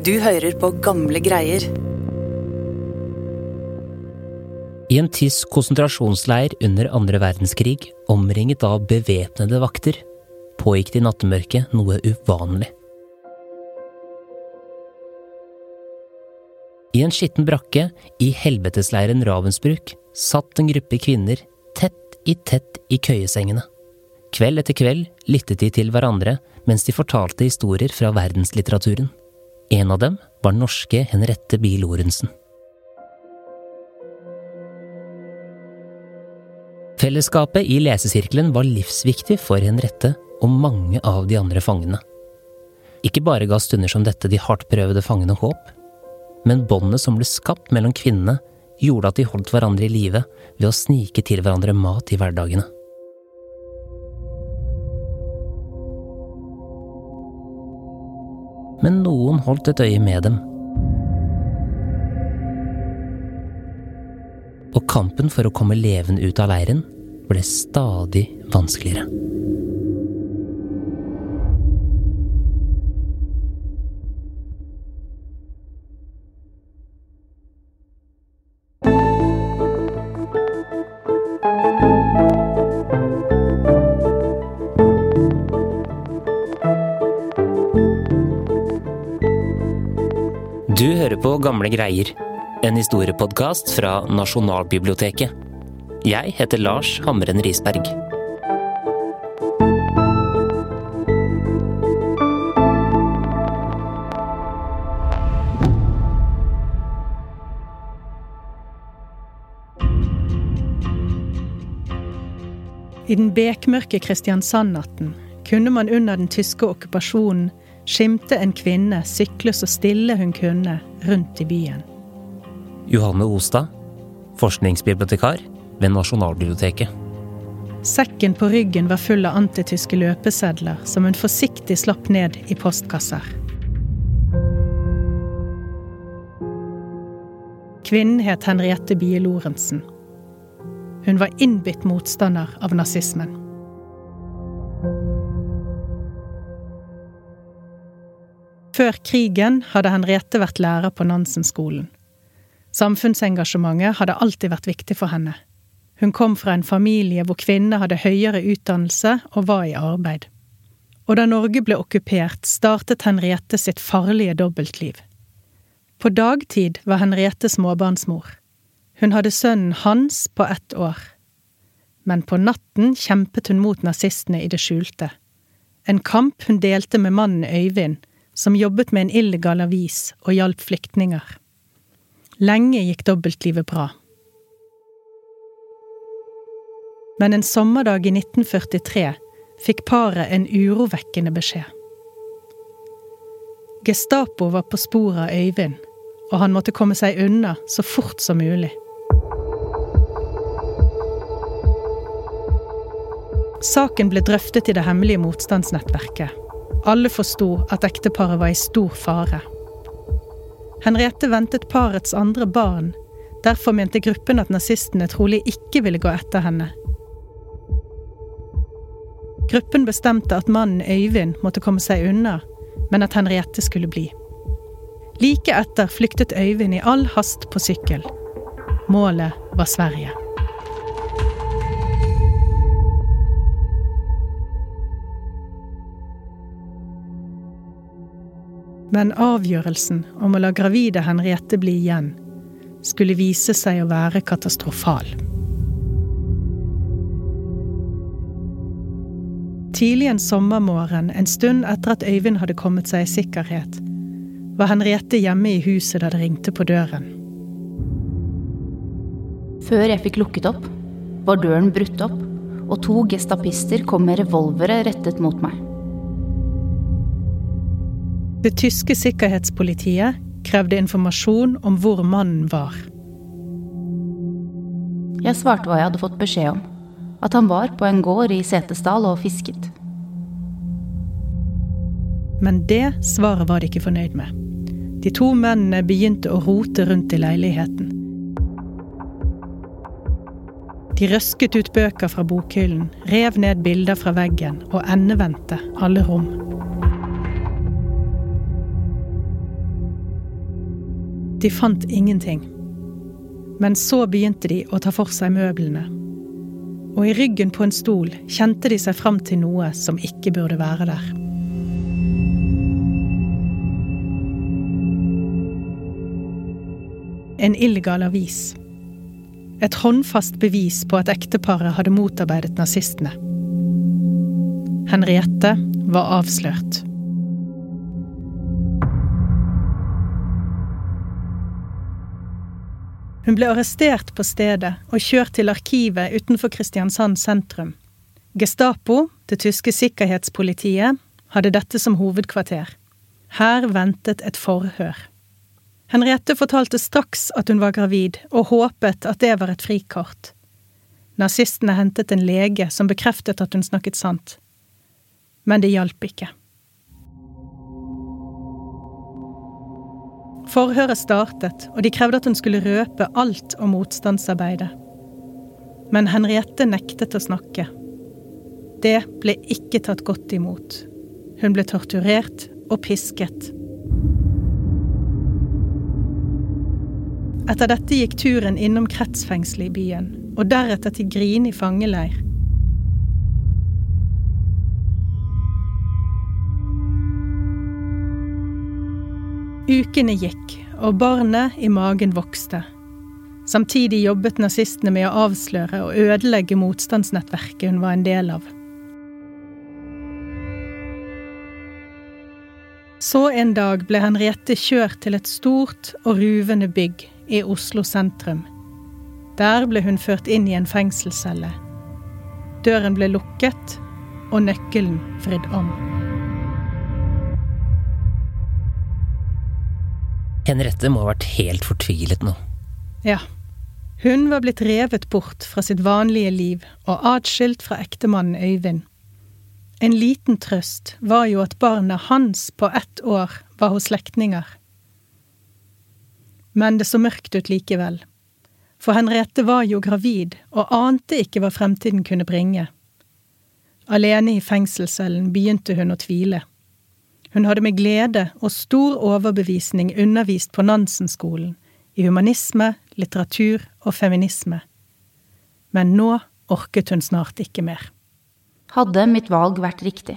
Du hører på gamle greier. I en tysk konsentrasjonsleir under andre verdenskrig, omringet av bevæpnede vakter, pågikk det i nattemørket noe uvanlig. I en skitten brakke i helvetesleiren Ravensbruk satt en gruppe kvinner tett i tett i køyesengene. Kveld etter kveld lyttet de til hverandre mens de fortalte historier fra verdenslitteraturen. En av dem var norske Henriette Bie Lorentzen. Fellesskapet i lesesirkelen var livsviktig for Henriette og mange av de andre fangene. Ikke bare ga stunder som dette de hardt prøvede fangene håp, men båndet som ble skapt mellom kvinnene, gjorde at de holdt hverandre i live ved å snike til hverandre mat i hverdagene. Men noen holdt et øye med dem. Og kampen for å komme levende ut av leiren ble stadig vanskeligere. Gamle greier, en historiepodkast fra Nasjonalbiblioteket. Jeg heter Lars Hamren Risberg. I den bekmørke Kristiansand-natten kunne man under den tyske okkupasjonen skimte en kvinne sykle så stille hun kunne rundt i byen. Johanne Ostad, forskningsbibliotekar ved Nasjonalbiblioteket. Sekken på ryggen var full av antityske løpesedler som hun forsiktig slapp ned i postkasser. Kvinnen het Henriette Bie Lorentzen. Hun var innbitt motstander av nazismen. Før krigen hadde Henriette vært lærer på Nansen-skolen. Samfunnsengasjementet hadde alltid vært viktig for henne. Hun kom fra en familie hvor kvinner hadde høyere utdannelse og var i arbeid. Og da Norge ble okkupert, startet Henriette sitt farlige dobbeltliv. På dagtid var Henriette småbarnsmor. Hun hadde sønnen Hans på ett år. Men på natten kjempet hun mot nazistene i det skjulte. En kamp hun delte med mannen Øyvind, som jobbet med en illegal avis og hjalp flyktninger. Lenge gikk dobbeltlivet bra. Men en sommerdag i 1943 fikk paret en urovekkende beskjed. Gestapo var på sporet av Øyvind, og han måtte komme seg unna så fort som mulig. Saken ble drøftet i det hemmelige motstandsnettverket. Alle forsto at ekteparet var i stor fare. Henriette ventet parets andre barn. Derfor mente gruppen at nazistene trolig ikke ville gå etter henne. Gruppen bestemte at mannen Øyvind måtte komme seg unna, men at Henriette skulle bli. Like etter flyktet Øyvind i all hast på sykkel. Målet var Sverige. Men avgjørelsen om å la gravide Henriette bli igjen skulle vise seg å være katastrofal. Tidlig en sommermorgen, en stund etter at Øyvind hadde kommet seg i sikkerhet, var Henriette hjemme i huset da det ringte på døren. Før jeg fikk lukket opp, var døren brutt opp, og to gestapister kom med revolvere rettet mot meg. Det tyske sikkerhetspolitiet krevde informasjon om hvor mannen var. Jeg svarte hva jeg hadde fått beskjed om. At han var på en gård i Setesdal og fisket. Men det svaret var de ikke fornøyd med. De to mennene begynte å rote rundt i leiligheten. De røsket ut bøker fra bokhyllen, rev ned bilder fra veggen og endevendte alle rom. De fant ingenting. Men så begynte de å ta for seg møblene. Og i ryggen på en stol kjente de seg fram til noe som ikke burde være der. En illegal avis. Et håndfast bevis på at ekteparet hadde motarbeidet nazistene. Henriette var avslørt. Hun ble arrestert på stedet og kjørt til arkivet utenfor Kristiansand sentrum. Gestapo, det tyske sikkerhetspolitiet, hadde dette som hovedkvarter. Her ventet et forhør. Henriette fortalte straks at hun var gravid, og håpet at det var et frikort. Nazistene hentet en lege som bekreftet at hun snakket sant. Men det hjalp ikke. Forhøret startet, og de krevde at hun skulle røpe alt om motstandsarbeidet. Men Henriette nektet å snakke. Det ble ikke tatt godt imot. Hun ble torturert og pisket. Etter dette gikk turen innom kretsfengselet i byen, og deretter til Grini fangeleir. Ukene gikk, og barnet i magen vokste. Samtidig jobbet nazistene med å avsløre og ødelegge motstandsnettverket hun var en del av. Så en dag ble Henriette kjørt til et stort og ruvende bygg i Oslo sentrum. Der ble hun ført inn i en fengselscelle. Døren ble lukket, og nøkkelen vridd om. Henriette må ha vært helt fortvilet nå. Ja. Hun var blitt revet bort fra sitt vanlige liv og atskilt fra ektemannen Øyvind. En liten trøst var jo at barnet hans på ett år var hos slektninger. Men det så mørkt ut likevel. For Henriette var jo gravid og ante ikke hva fremtiden kunne bringe. Alene i fengselscellen begynte hun å tvile. Hun hadde med glede og stor overbevisning undervist på Nansen-skolen, i humanisme, litteratur og feminisme. Men nå orket hun snart ikke mer. Hadde mitt valg vært riktig?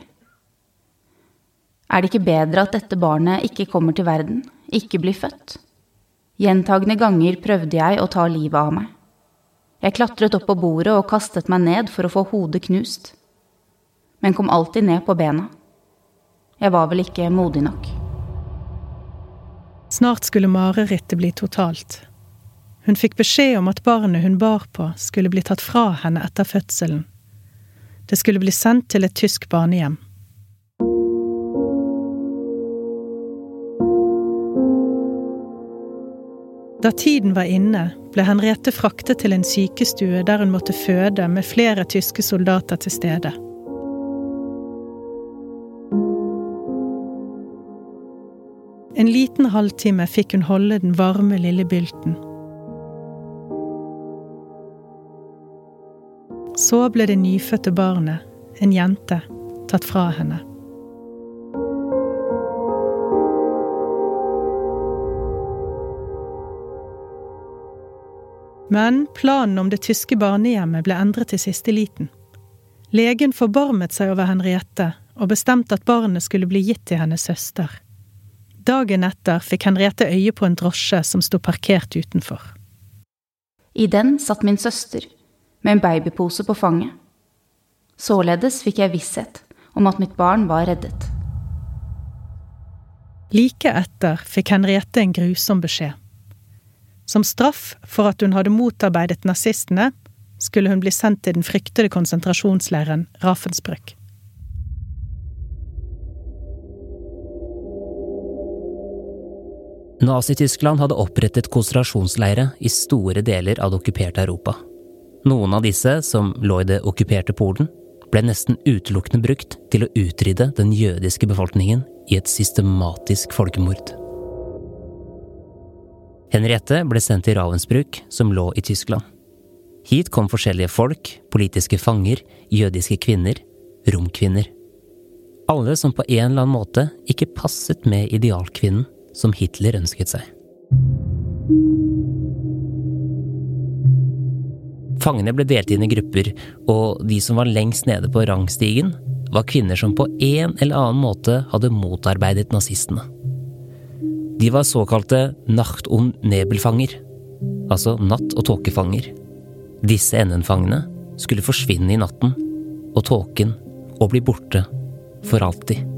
Er det ikke bedre at dette barnet ikke kommer til verden, ikke blir født? Gjentagende ganger prøvde jeg å ta livet av meg. Jeg klatret opp på bordet og kastet meg ned for å få hodet knust, men kom alltid ned på bena. Jeg var vel ikke modig nok. Snart skulle marerittet bli totalt. Hun fikk beskjed om at barnet hun bar på, skulle bli tatt fra henne etter fødselen. Det skulle bli sendt til et tysk barnehjem. Da tiden var inne, ble Henriette fraktet til en sykestue der hun måtte føde med flere tyske soldater til stede. En liten halvtime fikk hun holde den varme, lille bylten. Så ble det nyfødte barnet, en jente, tatt fra henne. Men planen om det tyske barnehjemmet ble endret i siste liten. Legen forbarmet seg over Henriette og bestemte at barnet skulle bli gitt til hennes søster. Dagen etter fikk Henriette øye på en drosje som sto parkert utenfor. I den satt min søster, med en babypose på fanget. Således fikk jeg visshet om at mitt barn var reddet. Like etter fikk Henriette en grusom beskjed. Som straff for at hun hadde motarbeidet nazistene, skulle hun bli sendt til den fryktede konsentrasjonsleiren Ravensbrück. Nazi-Tyskland hadde opprettet konsentrasjonsleire i store deler av det okkuperte Europa. Noen av disse, som lå i det okkuperte Polen, ble nesten utelukkende brukt til å utrydde den jødiske befolkningen i et systematisk folkemord. Henriette ble sendt til Ravensbrück, som lå i Tyskland. Hit kom forskjellige folk, politiske fanger, jødiske kvinner, romkvinner. Alle som på en eller annen måte ikke passet med idealkvinnen som Hitler ønsket seg. Fangene ble delt inn i grupper, og de som var lengst nede på rangstigen, var kvinner som på en eller annen måte hadde motarbeidet nazistene. De var såkalte nacht- und nebelfanger, altså natt- og tåkefanger. Disse NN-fangene skulle forsvinne i natten og tåken og bli borte for alltid.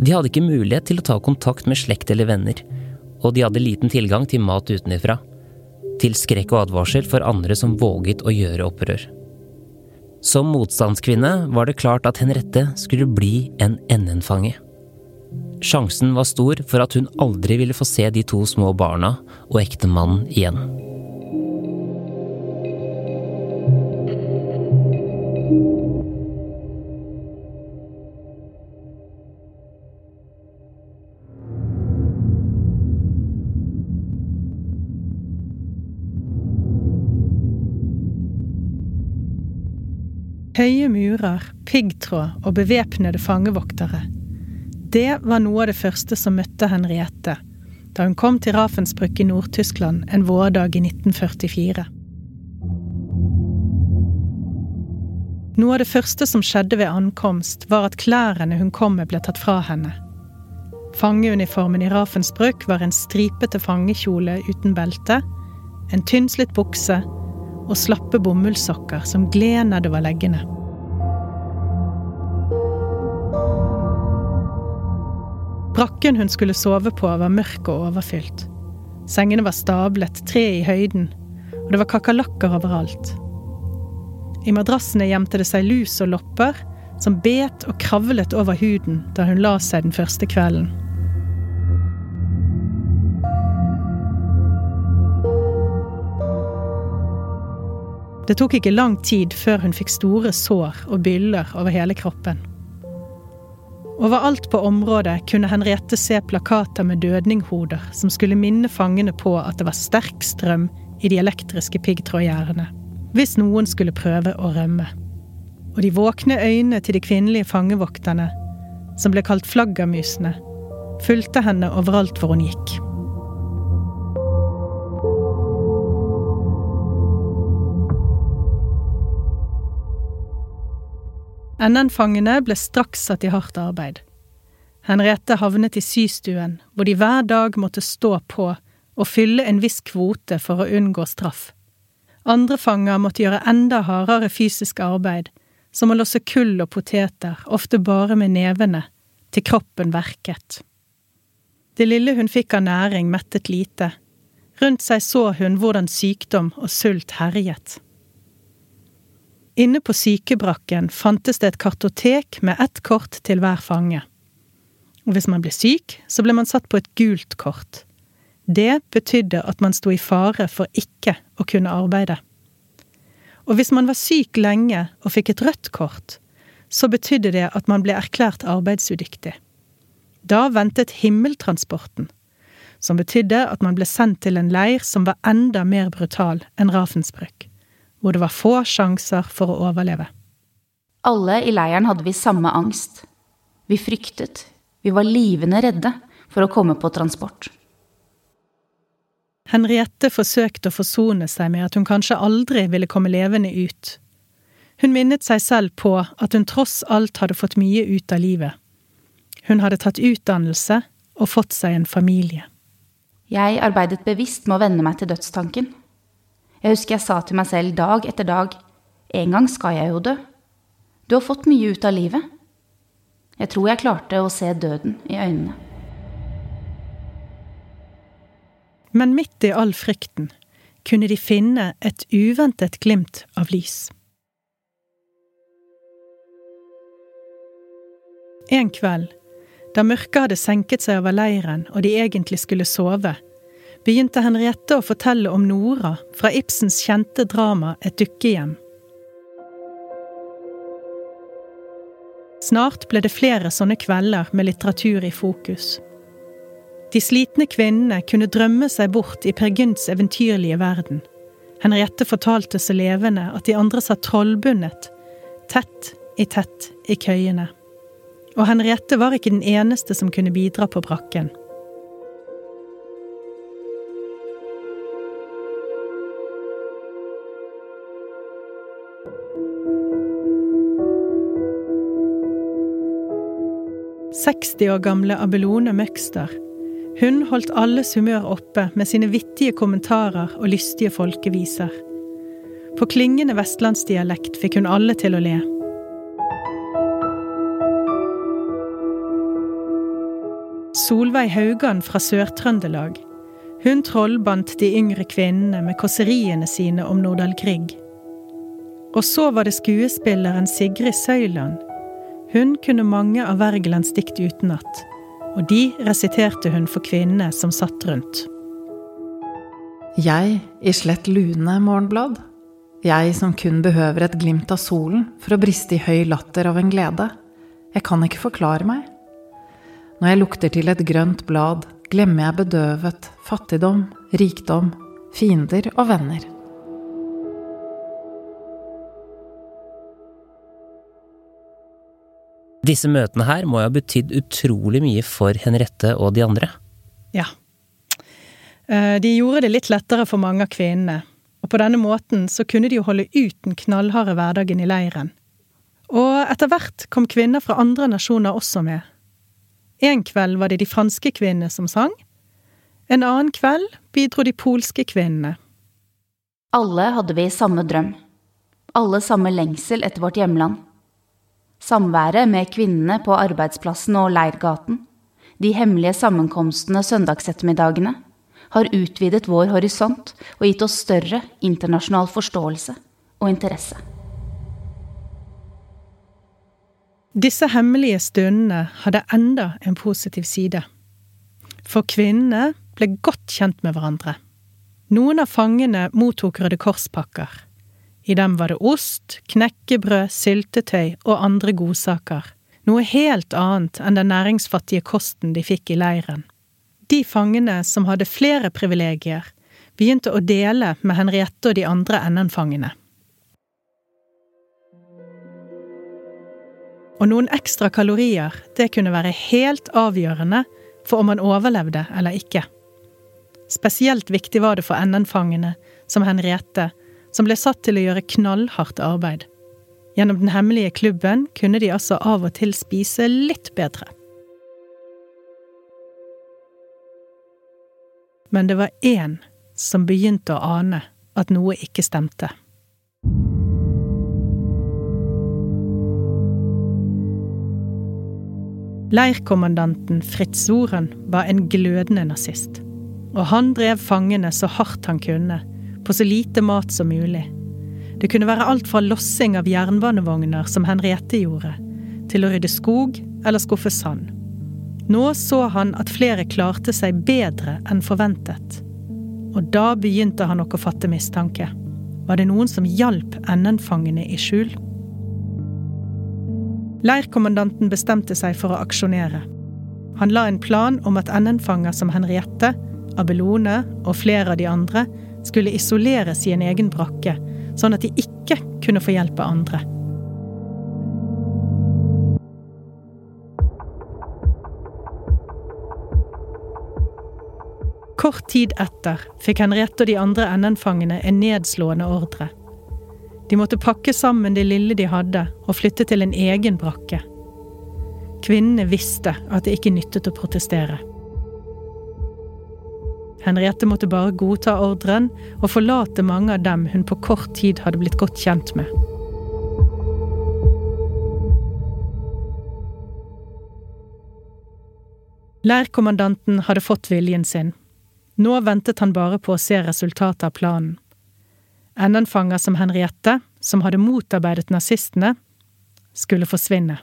De hadde ikke mulighet til å ta kontakt med slekt eller venner, og de hadde liten tilgang til mat utenfra til skrekk og advarsel for andre som våget å gjøre opprør. Som motstandskvinne var det klart at Henrette skulle bli en NN-fange. Sjansen var stor for at hun aldri ville få se de to små barna og ektemannen igjen. Høye murer, piggtråd og bevæpnede fangevoktere. Det var noe av det første som møtte Henriette da hun kom til Ravensbrück i Nord-Tyskland en vårdag i 1944. Noe av det første som skjedde ved ankomst, var at klærne hun kom med, ble tatt fra henne. Fangeuniformen i Ravensbrück var en stripete fangekjole uten belte, en tynnslitt bukse og slappe bomullssokker som gled nedover leggene. Brakken hun skulle sove på, var mørk og overfylt. Sengene var stablet, tre i høyden, og det var kakerlakker overalt. I madrassene gjemte det seg lus og lopper, som bet og kravlet over huden da hun la seg den første kvelden. Det tok ikke lang tid før hun fikk store sår og byller over hele kroppen. Overalt på området kunne Henriette se plakater med dødninghoder som skulle minne fangene på at det var sterk strøm i de elektriske piggtrådgjerdene, hvis noen skulle prøve å rømme. Og de våkne øynene til de kvinnelige fangevokterne, som ble kalt flaggermusene, fulgte henne overalt hvor hun gikk. NN-fangene ble straks satt i hardt arbeid. Henriette havnet i systuen, hvor de hver dag måtte stå på og fylle en viss kvote for å unngå straff. Andre fanger måtte gjøre enda hardere fysisk arbeid, som å losse kull og poteter, ofte bare med nevene, til kroppen verket. Det lille hun fikk av næring, mettet lite. Rundt seg så hun hvordan sykdom og sult herjet. Inne på sykebrakken fantes det et kartotek med ett kort til hver fange. Og hvis man ble syk, så ble man satt på et gult kort. Det betydde at man sto i fare for ikke å kunne arbeide. Og hvis man var syk lenge og fikk et rødt kort, så betydde det at man ble erklært arbeidsudyktig. Da ventet himmeltransporten, som betydde at man ble sendt til en leir som var enda mer brutal enn Ravensbrück hvor det var få sjanser for å overleve. Alle i leiren hadde vi samme angst. Vi fryktet, vi var livende redde for å komme på transport. Henriette forsøkte å forsone seg med at hun kanskje aldri ville komme levende ut. Hun minnet seg selv på at hun tross alt hadde fått mye ut av livet. Hun hadde tatt utdannelse og fått seg en familie. Jeg arbeidet bevisst med å venne meg til dødstanken. Jeg husker jeg sa til meg selv dag etter dag, en gang skal jeg jo dø. Du har fått mye ut av livet. Jeg tror jeg klarte å se døden i øynene. Men midt i all frykten kunne de finne et uventet glimt av lys. En kveld, da mørket hadde senket seg over leiren og de egentlig skulle sove, begynte Henriette å fortelle om Nora fra Ibsens kjente drama Et dukkehjem. Snart ble det flere sånne kvelder med litteratur i fokus. De slitne kvinnene kunne drømme seg bort i Per Gynts eventyrlige verden. Henriette fortalte så levende at de andre satt trollbundet, tett i tett i køyene. Og Henriette var ikke den eneste som kunne bidra på brakken. 60 år gamle Abelone Møgster. Hun holdt alles humør oppe med sine vittige kommentarer og lystige folkeviser. På klingende vestlandsdialekt fikk hun alle til å le. Solveig Haugan fra Sør-Trøndelag. Hun trollbandt de yngre kvinnene med kåseriene sine om Nordahl Grieg. Og så var det skuespilleren Sigrid Søyland. Hun kunne mange av Wergelands dikt utenat, og de resiterte hun for kvinnene som satt rundt. Jeg i slett lune morgenblad. Jeg som kun behøver et glimt av solen for å briste i høy latter av en glede. Jeg kan ikke forklare meg. Når jeg lukter til et grønt blad, glemmer jeg bedøvet fattigdom, rikdom, fiender og venner. Disse møtene her må jo ha betydd utrolig mye for Henriette og de andre. Ja. Eh, de gjorde det litt lettere for mange av kvinnene, og på denne måten så kunne de jo holde ut den knallharde hverdagen i leiren. Og etter hvert kom kvinner fra andre nasjoner også med. En kveld var det de franske kvinnene som sang. En annen kveld bidro de polske kvinnene. Alle hadde vi samme drøm. Alle samme lengsel etter vårt hjemland. Samværet med kvinnene på arbeidsplassen og leirgaten, de hemmelige sammenkomstene søndagsettermiddagene, har utvidet vår horisont og gitt oss større internasjonal forståelse og interesse. Disse hemmelige stundene hadde enda en positiv side. For kvinnene ble godt kjent med hverandre. Noen av fangene mottok Røde Kors-pakker. I dem var det ost, knekkebrød, syltetøy og andre godsaker. Noe helt annet enn den næringsfattige kosten de fikk i leiren. De fangene som hadde flere privilegier, begynte å dele med Henriette og de andre NN-fangene. Og noen ekstra kalorier, det kunne være helt avgjørende for om han overlevde eller ikke. Spesielt viktig var det for NN-fangene, som Henriette, som ble satt til å gjøre knallhardt arbeid. Gjennom den hemmelige klubben kunne de altså av og til spise litt bedre. Men det var én som begynte å ane at noe ikke stemte. Leirkommandanten Fritz Soren var en glødende nazist, og han drev fangene så hardt han kunne på så lite mat som mulig. Det kunne være alt fra lossing av jernbanevogner, som Henriette gjorde, til å rydde skog eller skuffe sand. Nå så han at flere klarte seg bedre enn forventet. Og da begynte han nok å fatte mistanke. Var det noen som hjalp NN-fangene i skjul? Leirkommandanten bestemte seg for å aksjonere. Han la en plan om at NN-fanger som Henriette, Abelone og flere av de andre skulle isoleres i en egen brakke, sånn at de ikke kunne få hjelp av andre. Kort tid etter fikk Henriette og de andre NN-fangene en nedslående ordre. De måtte pakke sammen det lille de hadde, og flytte til en egen brakke. Kvinnene visste at det ikke nyttet å protestere. Henriette måtte bare godta ordren og forlate mange av dem hun på kort tid hadde blitt godt kjent med. Leirkommandanten hadde fått viljen sin. Nå ventet han bare på å se resultatet av planen. NN-fanger som Henriette, som hadde motarbeidet nazistene, skulle forsvinne.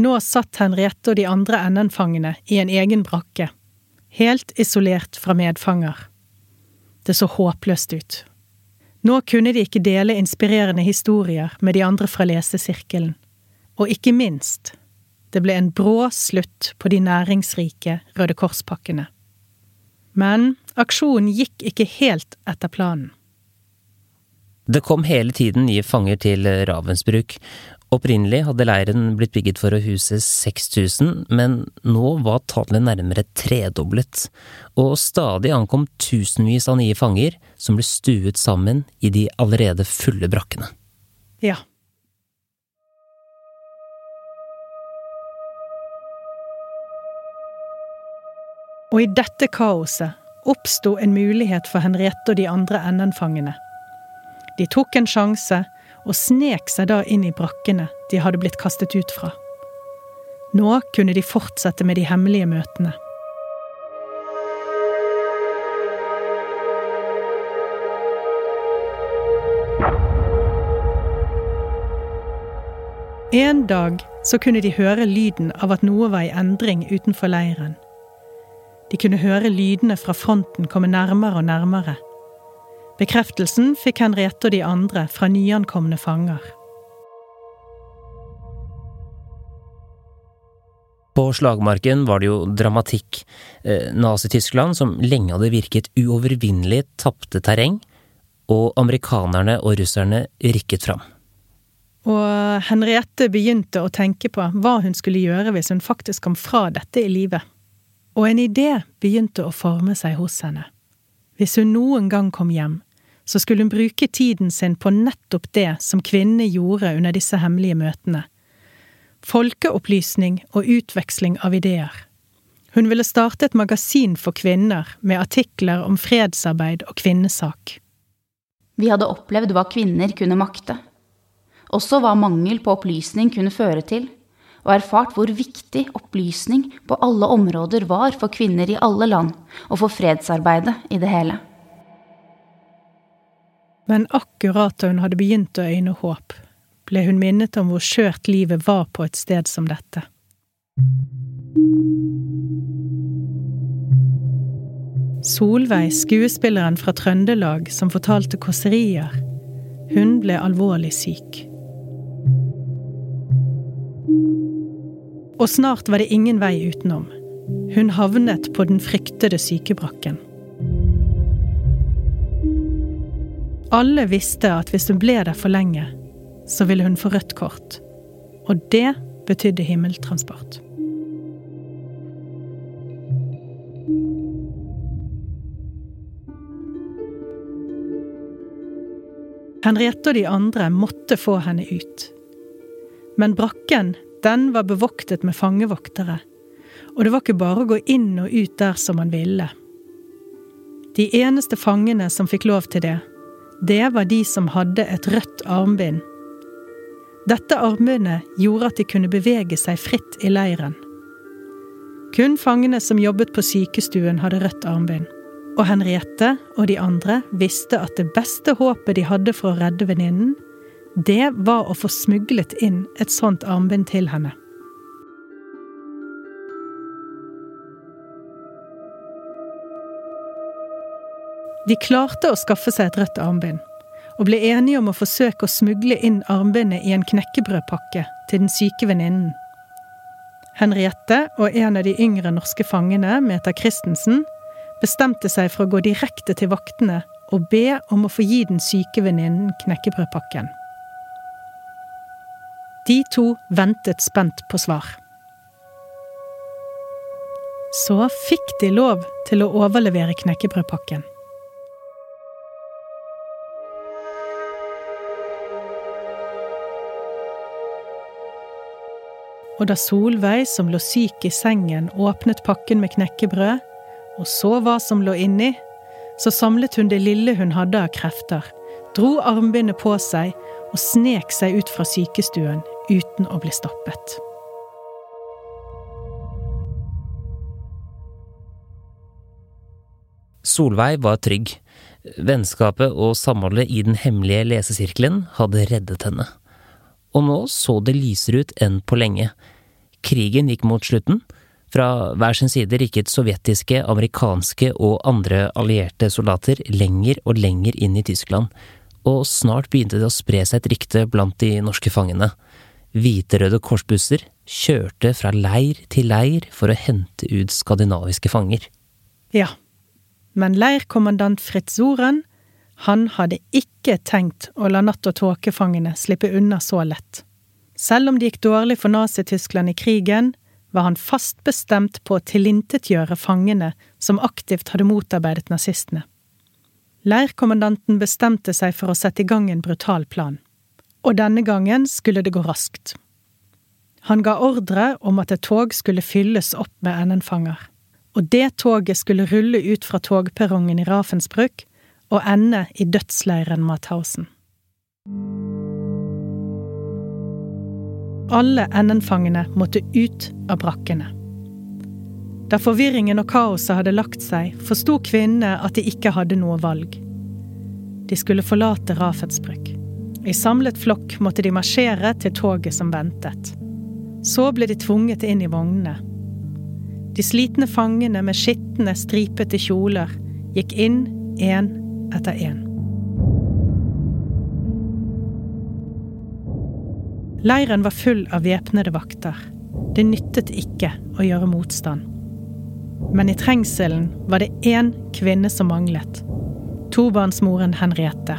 Nå satt Henriette og de andre NN-fangene i en egen brakke helt isolert fra medfanger. Det så håpløst ut. Nå kunne de ikke dele inspirerende historier med de andre fra lesesirkelen. Og ikke minst, det ble en brå slutt på de næringsrike Røde Kors-pakkene. Men aksjonen gikk ikke helt etter planen. Det kom hele tiden nye fanger til Ravensbruk, Opprinnelig hadde leiren blitt bygget for å huse 6000, men nå var tallet nærmere tredoblet, og stadig ankom tusenvis av nye fanger som ble stuet sammen i de allerede fulle brakkene. Ja. Og i dette kaoset oppsto en mulighet for Henriette og de andre NN-fangene. De tok en sjanse og snek seg da inn i brakkene de hadde blitt kastet ut fra. Nå kunne de fortsette med de hemmelige møtene. En dag så kunne de høre lyden av at noe var i endring utenfor leiren. De kunne høre lydene fra fronten komme nærmere og nærmere. Bekreftelsen fikk Henriette og de andre fra nyankomne fanger. På slagmarken var det jo dramatikk. Eh, Nazi-Tyskland, som lenge hadde virket uovervinnelig, tapte terreng, og amerikanerne og russerne rykket fram. Og Henriette begynte å tenke på hva hun skulle gjøre hvis hun faktisk kom fra dette i livet. Og en idé begynte å forme seg hos henne. Hvis hun noen gang kom hjem, så skulle hun bruke tiden sin på nettopp det som kvinnene gjorde under disse hemmelige møtene. Folkeopplysning og utveksling av ideer. Hun ville starte et magasin for kvinner med artikler om fredsarbeid og kvinnesak. Vi hadde opplevd hva kvinner kunne makte. Også hva mangel på opplysning kunne føre til, og erfart hvor viktig opplysning på alle områder var for kvinner i alle land, og for fredsarbeidet i det hele. Men akkurat da hun hadde begynt å øyne håp, ble hun minnet om hvor skjørt livet var på et sted som dette. Solveig, skuespilleren fra Trøndelag som fortalte kåserier, hun ble alvorlig syk. Og snart var det ingen vei utenom. Hun havnet på den fryktede sykebrakken. Alle visste at hvis hun ble der for lenge, så ville hun få rødt kort. Og det betydde himmeltransport. Henriette og de andre måtte få henne ut. Men brakken, den var bevoktet med fangevoktere. Og det var ikke bare å gå inn og ut der som man ville. De eneste fangene som fikk lov til det, det var de som hadde et rødt armbind. Dette armbindet gjorde at de kunne bevege seg fritt i leiren. Kun fangene som jobbet på sykestuen, hadde rødt armbind. Og Henriette og de andre visste at det beste håpet de hadde for å redde venninnen, det var å få smuglet inn et sånt armbind til henne. De klarte å skaffe seg et rødt armbind, og ble enige om å forsøke å smugle inn armbindet i en knekkebrødpakke til den syke venninnen. Henriette og en av de yngre norske fangene, Meta Christensen, bestemte seg for å gå direkte til vaktene og be om å få gi den syke venninnen knekkebrødpakken. De to ventet spent på svar. Så fikk de lov til å overlevere knekkebrødpakken. Og da Solveig, som lå syk i sengen, åpnet pakken med knekkebrød, og så hva som lå inni, så samlet hun det lille hun hadde av krefter, dro armbindet på seg og snek seg ut fra sykestuen uten å bli stoppet. Solveig var trygg. Vennskapet og samholdet i den hemmelige lesesirkelen hadde reddet henne og nå så det lysere ut enn på lenge. Krigen gikk mot slutten. Fra hver sin side rikket sovjetiske, amerikanske og andre allierte soldater lenger og lenger inn i Tyskland, og snart begynte det å spre seg et rykte blant de norske fangene. Hviterøde korsbusser kjørte fra leir til leir for å hente ut skandinaviske fanger. Ja, men leirkommandant Fritz Soren han hadde ikke tenkt å la natt- og tåkefangene slippe unna så lett. Selv om det gikk dårlig for Nazi-Tyskland i krigen, var han fast bestemt på å tilintetgjøre fangene som aktivt hadde motarbeidet nazistene. Leirkommandanten bestemte seg for å sette i gang en brutal plan. Og denne gangen skulle det gå raskt. Han ga ordre om at et tog skulle fylles opp med NN-fanger. og det toget skulle rulle ut fra togperrongen i Ravensbrück og ende i dødsleiren Mauthausen. Alle NN-fangene måtte ut av brakkene. Da forvirringen og kaoset hadde lagt seg, forsto kvinnene at de ikke hadde noe valg. De skulle forlate Rafetsbruk. I samlet flokk måtte de marsjere til toget som ventet. Så ble de tvunget inn i vognene. De slitne fangene med skitne, stripete kjoler gikk inn én etter én. Leiren var full av væpnede vakter. Det nyttet ikke å gjøre motstand. Men i trengselen var det én kvinne som manglet. Tobarnsmoren Henriette.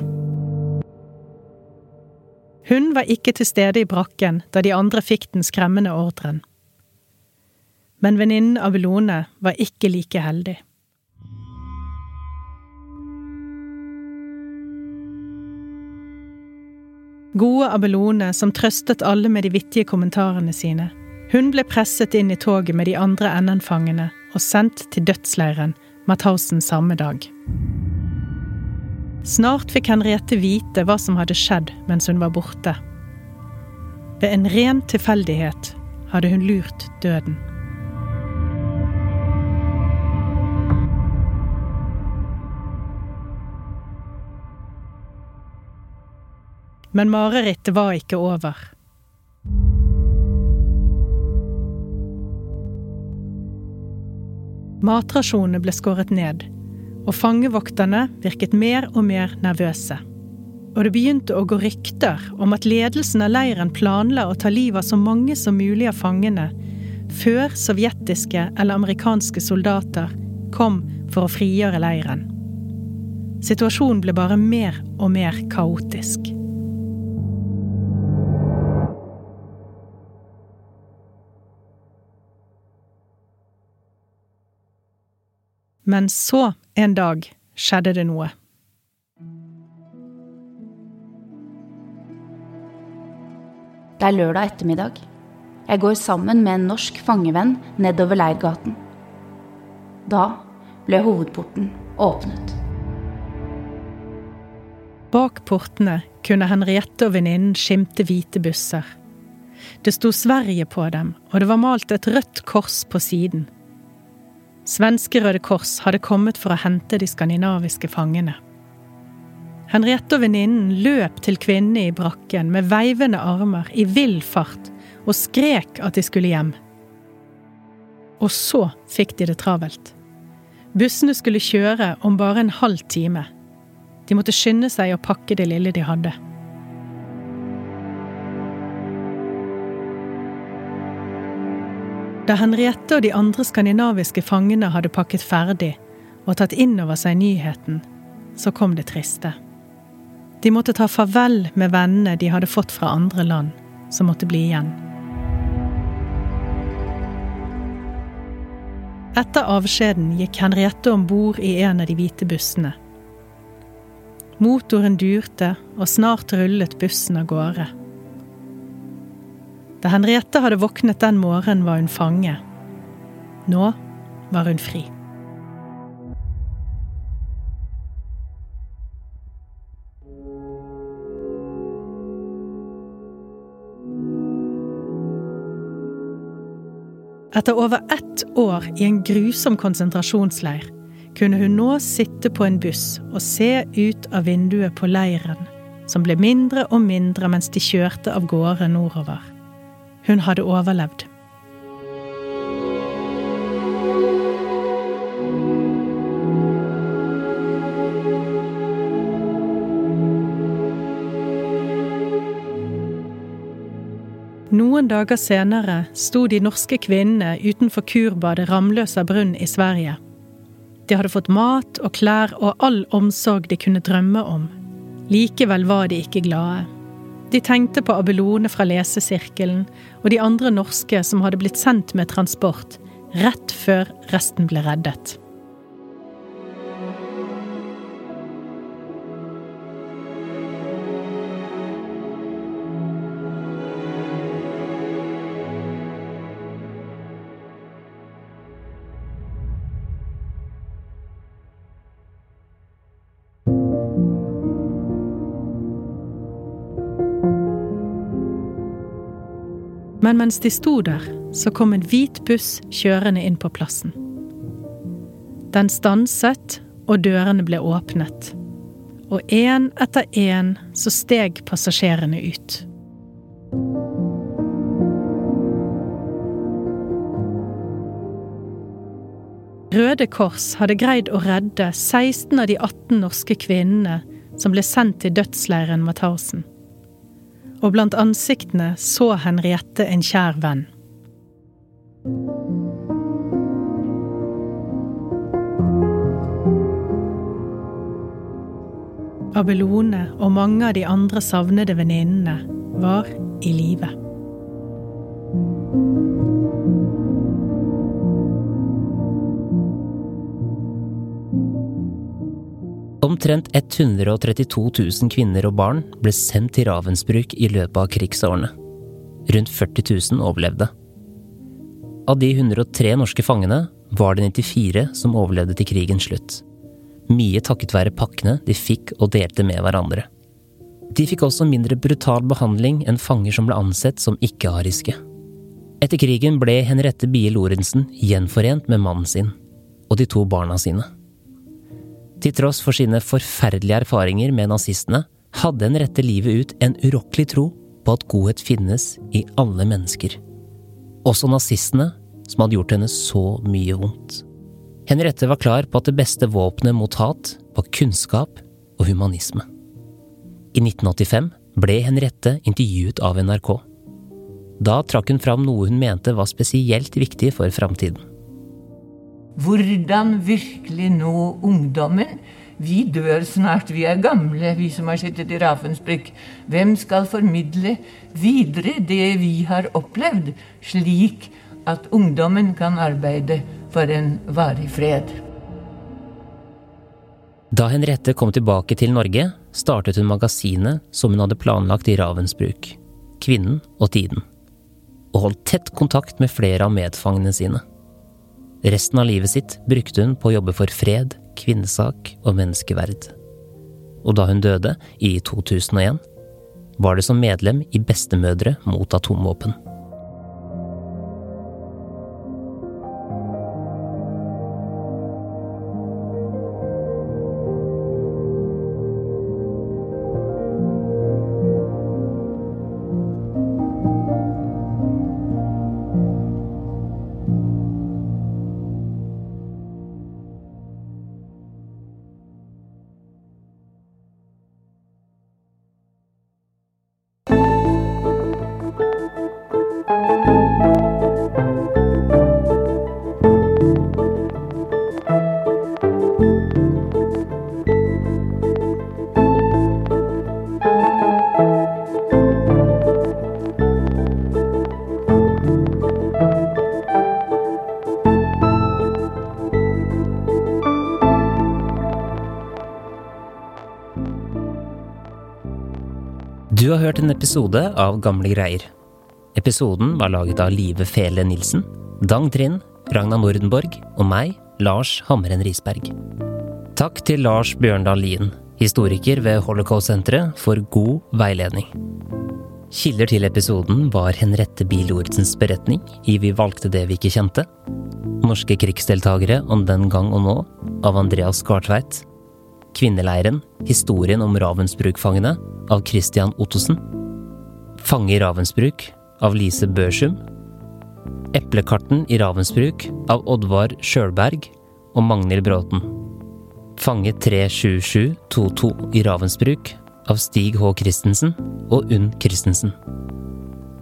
Hun var ikke til stede i brakken da de andre fikk den skremmende ordren. Men venninnen Abelone var ikke like heldig. Gode Abelone som trøstet alle med de vittige kommentarene sine. Hun ble presset inn i toget med de andre NN-fangene og sendt til dødsleiren Mathausen samme dag. Snart fikk Henriette vite hva som hadde skjedd mens hun var borte. Ved en ren tilfeldighet hadde hun lurt døden. Men marerittet var ikke over. Matrasjonene ble skåret ned, og fangevokterne virket mer og mer nervøse. Og det begynte å gå rykter om at ledelsen av leiren planla å ta livet av så mange som mulig av fangene før sovjetiske eller amerikanske soldater kom for å frigjøre leiren. Situasjonen ble bare mer og mer kaotisk. Men så, en dag, skjedde det noe. Det er lørdag ettermiddag. Jeg går sammen med en norsk fangevenn nedover leirgaten. Da ble hovedporten åpnet. Bak portene kunne Henriette og venninnen skimte hvite busser. Det sto Sverige på dem, og det var malt et rødt kors på siden. Svenske Røde Kors hadde kommet for å hente de skandinaviske fangene. Henriette og venninnen løp til kvinnene i brakken med veivende armer i vill fart og skrek at de skulle hjem. Og så fikk de det travelt. Bussene skulle kjøre om bare en halv time. De måtte skynde seg å pakke det lille de hadde. Da Henriette og de andre skandinaviske fangene hadde pakket ferdig og tatt inn over seg nyheten, så kom det triste. De måtte ta farvel med vennene de hadde fått fra andre land, som måtte bli igjen. Etter avskjeden gikk Henriette om bord i en av de hvite bussene. Motoren durte, og snart rullet bussen av gårde. Da Henriette hadde våknet den morgenen, var hun fange. Nå var hun fri. Etter over ett år i en grusom konsentrasjonsleir kunne hun nå sitte på en buss og se ut av vinduet på leiren, som ble mindre og mindre mens de kjørte av gårde nordover. Hun hadde overlevd. Noen dager senere sto de norske kvinnene utenfor kurbadet Ramløsa brunn i Sverige. De hadde fått mat og klær og all omsorg de kunne drømme om. Likevel var de ikke glade. De tenkte på Abelone fra lesesirkelen og de andre norske som hadde blitt sendt med transport, rett før resten ble reddet. Men mens de sto der, så kom en hvit buss kjørende inn på plassen. Den stanset, og dørene ble åpnet. Og én etter én så steg passasjerene ut. Røde Kors hadde greid å redde 16 av de 18 norske kvinnene som ble sendt til dødsleiren Mauthausen. Og blant ansiktene så Henriette en kjær venn. Abelone og mange av de andre savnede venninnene var i live. Omtrent 132 000 kvinner og barn ble sendt til Ravensbruk i løpet av krigsårene. Rundt 40 000 overlevde. Av de 103 norske fangene var det 94 som overlevde til krigens slutt. Mye takket være pakkene de fikk og delte med hverandre. De fikk også mindre brutal behandling enn fanger som ble ansett som ikke-ariske. Etter krigen ble Henriette Bie Lorentzen gjenforent med mannen sin og de to barna sine. Til tross for sine forferdelige erfaringer med nazistene, hadde Henriette livet ut en urokkelig tro på at godhet finnes i alle mennesker. Også nazistene, som hadde gjort henne så mye vondt. Henriette var klar på at det beste våpenet mot hat var kunnskap og humanisme. I 1985 ble Henriette intervjuet av NRK. Da trakk hun fram noe hun mente var spesielt viktig for framtiden. Hvordan virkelig nå ungdommen? Vi dør snart, vi er gamle, vi som har sittet i Ravensbrück. Hvem skal formidle videre det vi har opplevd, slik at ungdommen kan arbeide for en varig fred? Da Henriette kom tilbake til Norge, startet hun magasinet som hun hadde planlagt i Ravensbruk, Kvinnen og Tiden, og holdt tett kontakt med flere av medfangene sine. Resten av livet sitt brukte hun på å jobbe for fred, kvinnesak og menneskeverd. Og da hun døde, i 2001, var det som medlem i Bestemødre mot atomvåpen. Du har hørt en episode av Gamle greier. Episoden var laget av Live Fele Nilsen, Dang Trind, Ragna Nordenborg og meg, Lars Hammeren Risberg. Takk til Lars Bjørndal Lien, historiker ved Holocaust-senteret, for god veiledning. Kilder til episoden var Henrette Bie-Lorentzens beretning i Vi valgte det vi ikke kjente, Norske krigsdeltakere om den gang og nå av Andreas Gartveit, Kvinneleiren, historien om Ravensbruk-fangene av Christian Ottosen, Fange i Ravensbruk av Lise Børsum, Eplekarten i Ravensbruk av Oddvar Sjølberg og Magnhild Bråten. Fange 37722 i Ravensbruk av Stig H. Christensen og Unn Christensen.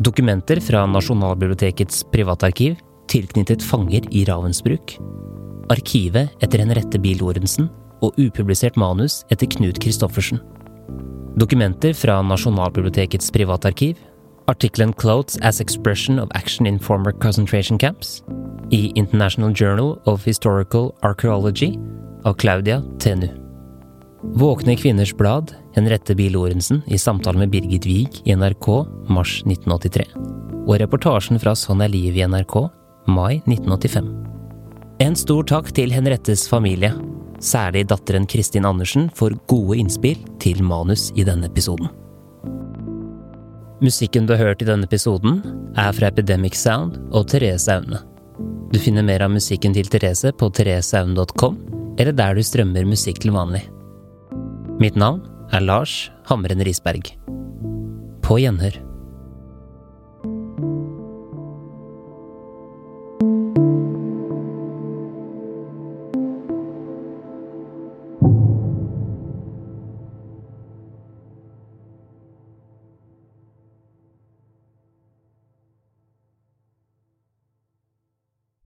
Dokumenter fra Nasjonalbibliotekets privatarkiv tilknyttet fanger i Ravensbruk. Arkivet etter Henriette Bie Lorentzen og upublisert manus etter Knut Christoffersen. Dokumenter fra Nasjonalbibliotekets privatarkiv. Artikkelen 'Clothes as Expression of Action in Former Concentration Camps' i International Journal of Historical Archaeology av Claudia Tenu. Våkne kvinners blad, Henriette Bie Lorentzen i samtale med Birgit Wiig i NRK mars 1983. Og reportasjen fra Sånn er livet i NRK mai 1985. En stor takk til Henriettes familie, særlig datteren Kristin Andersen, for gode innspill til manus i denne episoden. Musikken du har hørt i denne episoden, er fra Epidemic Sound og Therese Aune. Du finner mer av musikken til Therese på thereseaune.com, eller der du strømmer musikk til vanlig. Mitt navn er Lars Hamren Risberg. På gjenhør.